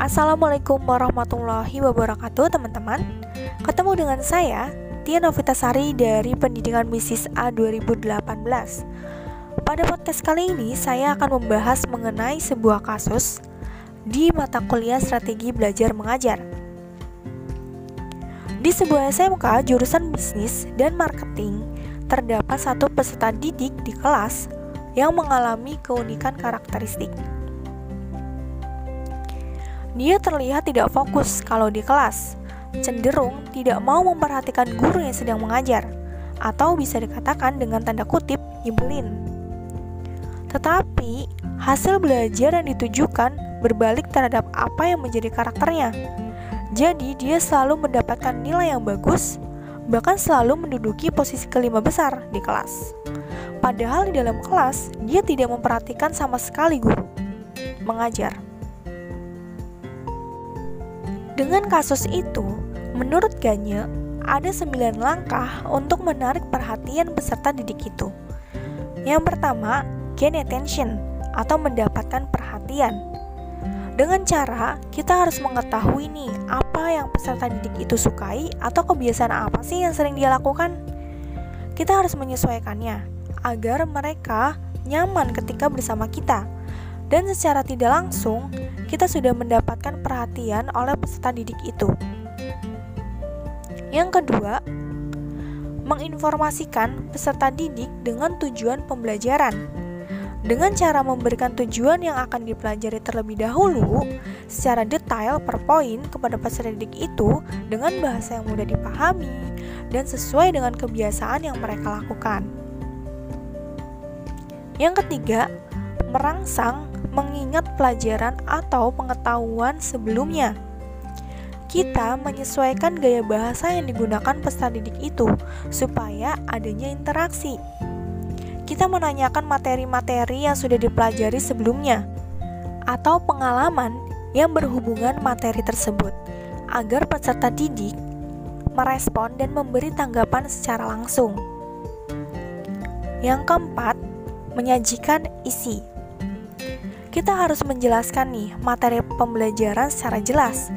Assalamualaikum warahmatullahi wabarakatuh teman-teman. Ketemu dengan saya Tia Novitasari dari Pendidikan Bisnis A 2018 Pada podcast kali ini saya akan membahas mengenai sebuah kasus Di mata kuliah strategi belajar mengajar. Di sebuah SMK jurusan bisnis dan marketing Terdapat satu peserta didik di kelas yang mengalami keunikan karakteristik dia terlihat tidak fokus kalau di kelas, cenderung tidak mau memperhatikan guru yang sedang mengajar, atau bisa dikatakan dengan tanda kutip nyebelin. Tetapi, hasil belajar yang ditujukan berbalik terhadap apa yang menjadi karakternya. Jadi, dia selalu mendapatkan nilai yang bagus, bahkan selalu menduduki posisi kelima besar di kelas. Padahal di dalam kelas, dia tidak memperhatikan sama sekali guru mengajar. Dengan kasus itu, menurut Ganye, ada sembilan langkah untuk menarik perhatian peserta didik itu. Yang pertama, gain attention atau mendapatkan perhatian. Dengan cara kita harus mengetahui nih apa yang peserta didik itu sukai atau kebiasaan apa sih yang sering dia lakukan. Kita harus menyesuaikannya agar mereka nyaman ketika bersama kita dan secara tidak langsung kita sudah mendapatkan perhatian oleh peserta didik itu. Yang kedua, menginformasikan peserta didik dengan tujuan pembelajaran. Dengan cara memberikan tujuan yang akan dipelajari terlebih dahulu secara detail per poin kepada peserta didik itu dengan bahasa yang mudah dipahami dan sesuai dengan kebiasaan yang mereka lakukan. Yang ketiga, merangsang mengingat pelajaran atau pengetahuan sebelumnya. Kita menyesuaikan gaya bahasa yang digunakan peserta didik itu supaya adanya interaksi. Kita menanyakan materi-materi yang sudah dipelajari sebelumnya atau pengalaman yang berhubungan materi tersebut agar peserta didik merespon dan memberi tanggapan secara langsung. Yang keempat, menyajikan isi kita harus menjelaskan nih materi pembelajaran secara jelas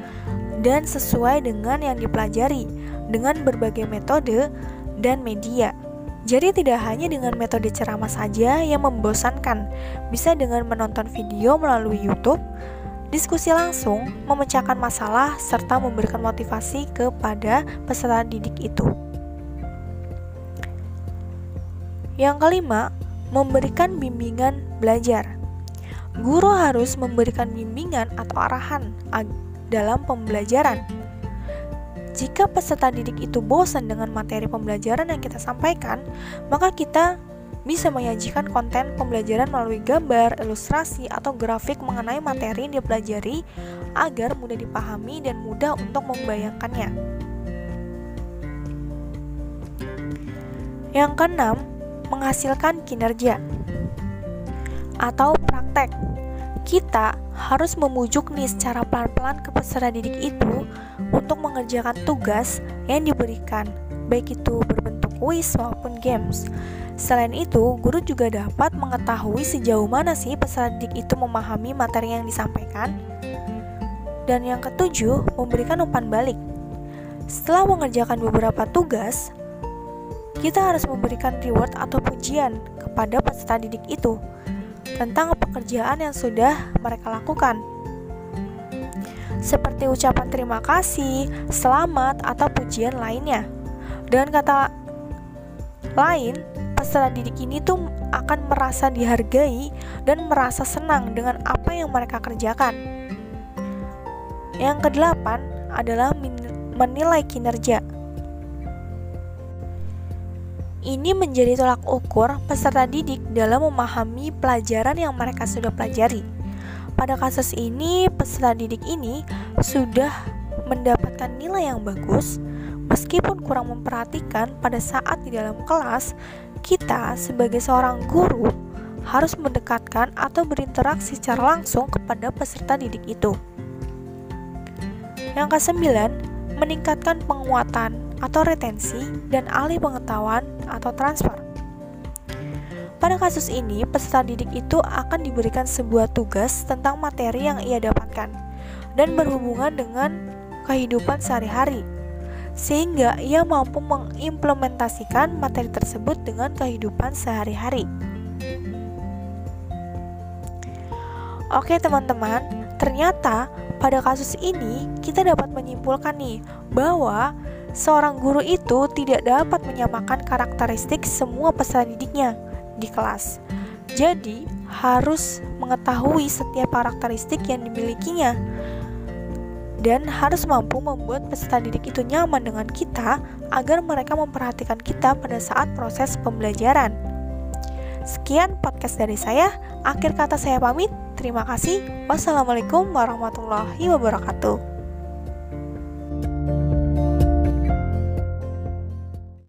dan sesuai dengan yang dipelajari dengan berbagai metode dan media. Jadi tidak hanya dengan metode ceramah saja yang membosankan, bisa dengan menonton video melalui YouTube, diskusi langsung, memecahkan masalah, serta memberikan motivasi kepada peserta didik itu. Yang kelima, memberikan bimbingan belajar. Guru harus memberikan bimbingan atau arahan dalam pembelajaran. Jika peserta didik itu bosan dengan materi pembelajaran yang kita sampaikan, maka kita bisa menyajikan konten pembelajaran melalui gambar, ilustrasi, atau grafik mengenai materi yang dipelajari agar mudah dipahami dan mudah untuk membayangkannya. Yang keenam, menghasilkan kinerja atau praktek. Kita harus memujuk nih secara pelan-pelan ke peserta didik itu untuk mengerjakan tugas yang diberikan, baik itu berbentuk kuis maupun games. Selain itu, guru juga dapat mengetahui sejauh mana sih peserta didik itu memahami materi yang disampaikan. Dan yang ketujuh, memberikan umpan balik. Setelah mengerjakan beberapa tugas, kita harus memberikan reward atau pujian kepada peserta didik itu tentang pekerjaan yang sudah mereka lakukan. Seperti ucapan terima kasih, selamat, atau pujian lainnya. Dengan kata lain, peserta didik ini tuh akan merasa dihargai dan merasa senang dengan apa yang mereka kerjakan. Yang kedelapan adalah menilai kinerja. Ini menjadi tolak ukur peserta didik dalam memahami pelajaran yang mereka sudah pelajari. Pada kasus ini, peserta didik ini sudah mendapatkan nilai yang bagus, meskipun kurang memperhatikan pada saat di dalam kelas, kita sebagai seorang guru harus mendekatkan atau berinteraksi secara langsung kepada peserta didik itu. Yang kesembilan, meningkatkan penguatan atau retensi dan alih pengetahuan atau transfer. Pada kasus ini, peserta didik itu akan diberikan sebuah tugas tentang materi yang ia dapatkan. dan berhubungan dengan kehidupan sehari-hari, sehingga ia mampu mengimplementasikan materi tersebut dengan kehidupan sehari-hari. Oke, teman-teman, ternyata pada kasus ini kita dapat menyimpulkan nih bahwa seorang guru itu tidak dapat menyamakan karakteristik semua peserta didiknya di kelas. Jadi, harus mengetahui setiap karakteristik yang dimilikinya dan harus mampu membuat peserta didik itu nyaman dengan kita agar mereka memperhatikan kita pada saat proses pembelajaran. Sekian podcast dari saya. Akhir kata saya pamit. Terima kasih. Wassalamualaikum warahmatullahi wabarakatuh.